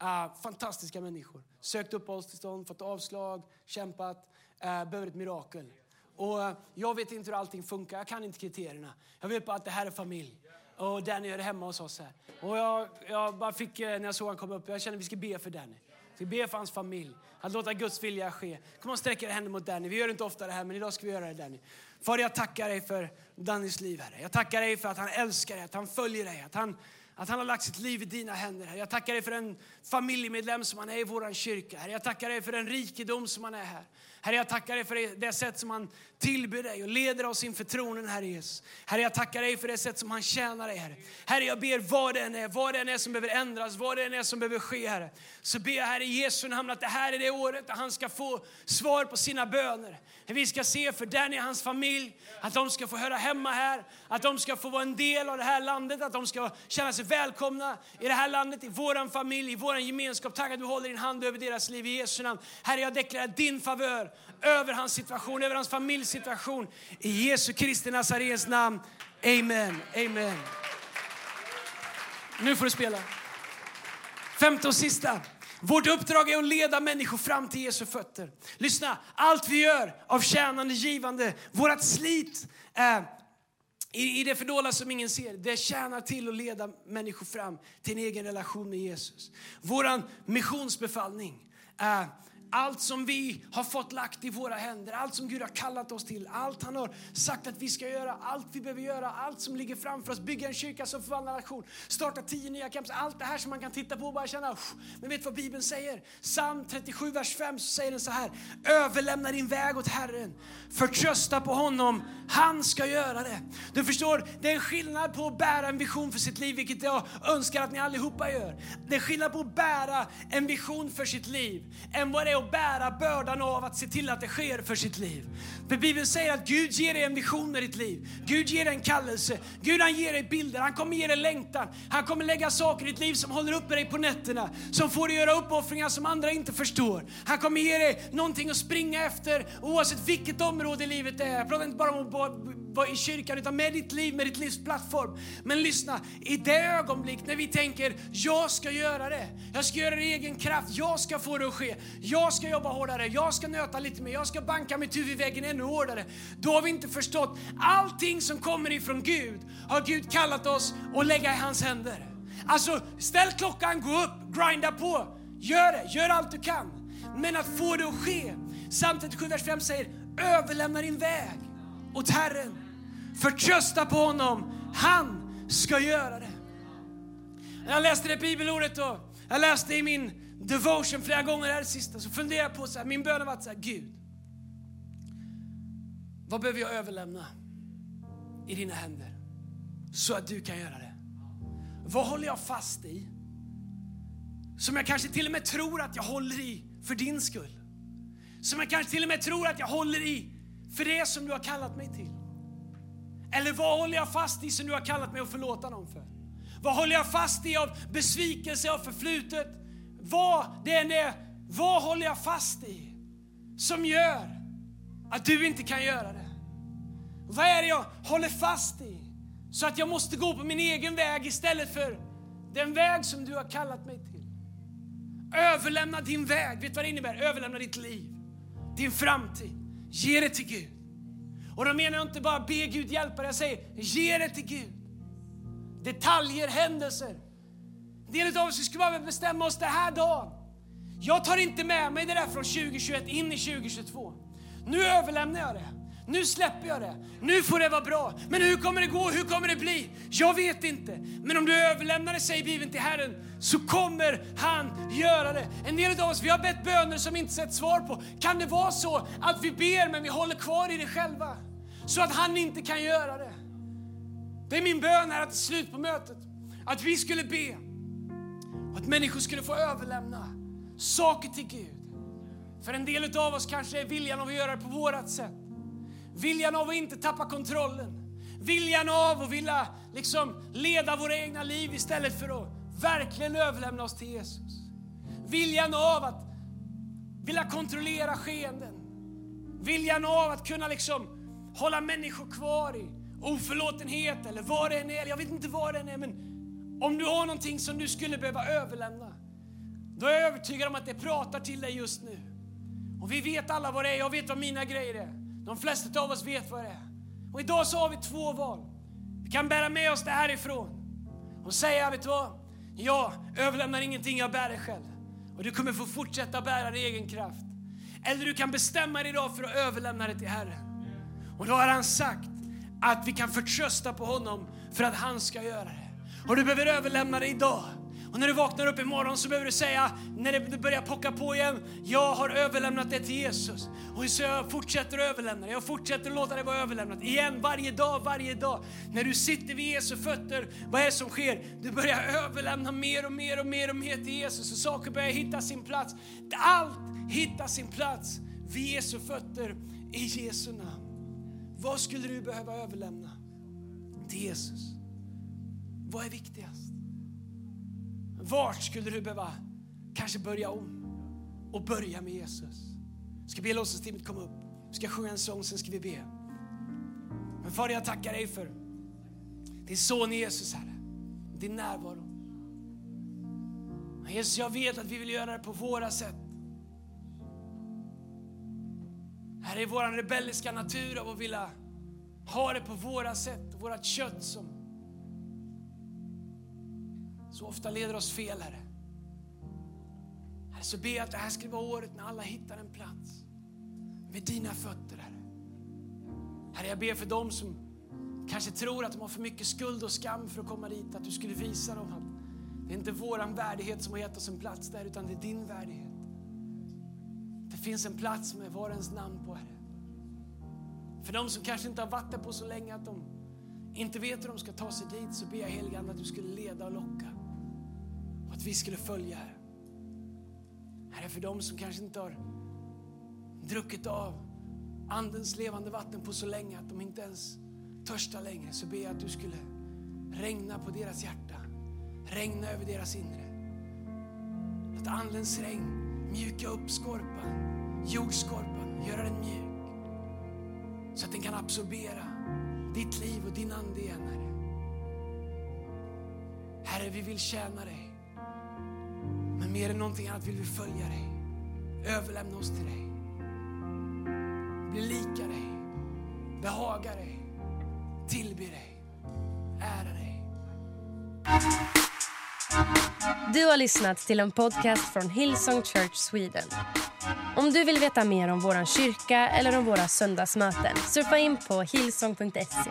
Uh, fantastiska människor. Sökt uppehållstillstånd, fått avslag, kämpat, uh, behöver ett mirakel. Och uh, jag vet inte hur allting funkar, jag kan inte kriterierna. Jag vet bara att det här är familj. Och Danny är hemma hos oss här. Och jag, jag bara fick, eh, när jag såg han komma upp, jag kände att vi ska be för Danny. Vi ber för hans familj, att låta Guds vilja ske. Kom och sträck era händer mot Danny. Vi gör inte ofta det här, men idag ska vi göra det Danny. Fader, jag tackar dig för Dannys liv, Herre. Jag tackar dig för att han älskar dig, att han följer dig, att han, att han har lagt sitt liv i dina händer. Herre. Jag tackar dig för en familjemedlem som han är i vår kyrka. Herre. Jag tackar dig för den rikedom som han är här. Herre, jag tackar dig för det sätt som han tillber dig och leder oss inför tronen, Herre Jesus. Herre, jag tackar dig för det sätt som han tjänar dig, Herre. Herre, jag ber vad det än är, vad det än är som behöver ändras, vad det än är som behöver ske, Herre. Så ber jag, Herre, i Jesu namn att det här är det året där han ska få svar på sina böner. Vi ska se för Danny och hans familj, att de ska få höra hemma här, att de ska få vara en del av det här landet, att de ska känna sig välkomna i det här landet, i vår familj, i vår gemenskap. Tack att du håller din hand över deras liv i Jesu namn. Herre, jag deklarerar din favör över hans situation, över hans familjs situation. I Jesu Kristi Nazarens namn. Amen. Amen. Nu får du spela. Femte och sista. Vårt uppdrag är att leda människor fram till Jesu fötter. Lyssna, allt vi gör av tjänande, givande, vårt slit eh, i, i det fördolda som ingen ser, det tjänar till att leda människor fram till en egen relation med Jesus. Vår missionsbefallning eh, allt som vi har fått lagt i våra händer, allt som Gud har kallat oss till, allt han har sagt att vi ska göra, allt vi behöver göra, allt som ligger framför oss, bygga en kyrka som förvandlar nation, starta tio nya camps, allt det här som man kan titta på och bara känna, men vet du vad Bibeln säger? Psalm 37, vers 5 så säger den så här, överlämna din väg åt Herren, förtrösta på honom, han ska göra det. Du förstår, det är en skillnad på att bära en vision för sitt liv, vilket jag önskar att ni allihopa gör. Det är skillnad på att bära en vision för sitt liv, än vad det är att bära bördan av att se till att det sker för sitt liv. För Bibeln säger att Gud ger dig en vision med ditt liv. Gud ger dig en kallelse. Gud han ger dig bilder, han kommer ge dig längtan. Han kommer lägga saker i ditt liv som håller uppe dig på nätterna, som får dig göra uppoffringar som andra inte förstår. Han kommer ge dig någonting att springa efter oavsett vilket område i livet det är. Jag pratar inte bara om att vara i kyrkan utan med ditt liv, med ditt livs plattform. Men lyssna, i det ögonblick när vi tänker jag ska göra det, jag ska göra det i egen kraft, jag ska få det att ske, jag ska jobba hårdare, jag ska nöta lite mer, jag ska banka mitt huvud i väggen ännu hårdare. Då har vi inte förstått allting som kommer ifrån Gud har Gud kallat oss att lägga i hans händer. Alltså ställ klockan, gå upp, grinda på, gör det, gör allt du kan. Men att få det att ske. Samtidigt 37, vers 5 säger överlämna din väg åt Herren. Förtrösta på honom, han ska göra det. När jag läste det bibelordet och jag läste i min devotion flera gånger här sista så funderade jag på så här, min bön har varit så här, Gud, vad behöver jag överlämna i dina händer så att du kan göra det? Vad håller jag fast i? Som jag kanske till och med tror att jag håller i för din skull. Som jag kanske till och med tror att jag håller i för det som du har kallat mig till. Eller vad håller jag fast i som du har kallat mig att förlåta någon för? Vad håller jag fast i av besvikelse av förflutet? Vad det än är, vad håller jag fast i som gör att du inte kan göra det? Vad är det jag håller fast i så att jag måste gå på min egen väg istället för den väg som du har kallat mig till? Överlämna din väg. Vet du vad det innebär? Överlämna ditt liv, din framtid. Ge det till Gud. Och då menar jag inte bara be Gud hjälpa dig, jag säger ge det till Gud. Detaljer, händelser. En del av oss skulle bara bestämma oss den här dagen. Jag tar inte med mig det där från 2021 in i 2022. Nu överlämnar jag det. Nu släpper jag det. Nu får det vara bra. Men hur kommer det gå? Hur kommer det bli? Jag vet inte. Men om du överlämnar det, säger Bibeln, till Herren så kommer han göra det. En del av oss vi har bett böner som inte sett svar på. Kan det vara så att vi ber men vi håller kvar i det själva? Så att han inte kan göra det. Det är min bön här till slut på mötet. Att vi skulle be. Att människor skulle få överlämna saker till Gud. För en del av oss kanske är viljan av att göra det på vårat sätt. Viljan av att inte tappa kontrollen. Viljan av att vilja liksom leda våra egna liv istället för att verkligen överlämna oss till Jesus. Viljan av att vilja kontrollera skeenden. Viljan av att kunna liksom hålla människor kvar i oförlåtenhet eller vad det än är. Jag vet inte vad det än är, men om du har någonting som du skulle behöva överlämna. då är jag övertygad om att det pratar till dig just nu. Och vi vet alla vad det är. Jag vet vad mina grejer är. De flesta av oss vet vad det är. Och idag så har vi två val. Vi kan bära med oss det härifrån och säga, vet du vad? Jag överlämnar ingenting, jag bär det själv. Och du kommer få fortsätta bära det i egen kraft. Eller du kan bestämma dig idag för att överlämna det till Herren. Och då har han sagt att vi kan förtrösta på honom för att han ska göra det. Och du behöver överlämna det idag. Och när du vaknar upp imorgon så behöver du säga, när det börjar pocka på igen, jag har överlämnat det till Jesus. Och så jag fortsätter att överlämna det, jag fortsätter att låta det vara överlämnat. Igen, varje dag, varje dag. När du sitter vid Jesu fötter, vad är det som sker? Du börjar överlämna mer och mer och mer och mer till Jesus och saker börjar hitta sin plats. Allt hittar sin plats vid Jesu fötter i Jesu namn. Vad skulle du behöva överlämna till Jesus? Vad är viktigast? Vart skulle du behöva kanske börja om och börja med Jesus? Jag Ska be låtsasteamet komma upp. Ska sjunga en sång, sen ska vi be. Men Fader, jag tackar dig för din son Jesus, Herre. Din närvaro. Jesus, jag vet att vi vill göra det på våra sätt. Här är vår rebelliska natur av att vilja ha det på våra sätt, vårat kött som så ofta leder oss fel, Herre. Herre, så ber jag att det här ska vara året när alla hittar en plats vid dina fötter, Herre. Herre, jag ber för dem som kanske tror att de har för mycket skuld och skam för att komma dit, att du skulle visa dem att det är inte våran värdighet som har gett oss en plats där, utan det är din värdighet. Det finns en plats med var ens namn på, Herre. För de som kanske inte har varit där på så länge att de inte vet hur de ska ta sig dit, så ber jag helige att du skulle leda och locka och att vi skulle följa. Herre. Herre, för de som kanske inte har druckit av Andens levande vatten på så länge att de inte ens törstar längre, så ber jag att du skulle regna på deras hjärta, regna över deras inre. Låt Andens regn mjuka upp skorpan, jordskorpan, göra den mjuk så att den kan absorbera ditt liv och din ande igen, Herre. Herre, vi vill tjäna dig. Men mer än någonting annat vill vi följa dig. Överlämna oss till dig. Bli lika dig. Behaga dig. Tillbe dig. Ära dig. Du har lyssnat till en podcast från Hillsong Church Sweden. Om du vill veta mer om vår kyrka eller om våra söndagsmöten surfa in på hillsong.se.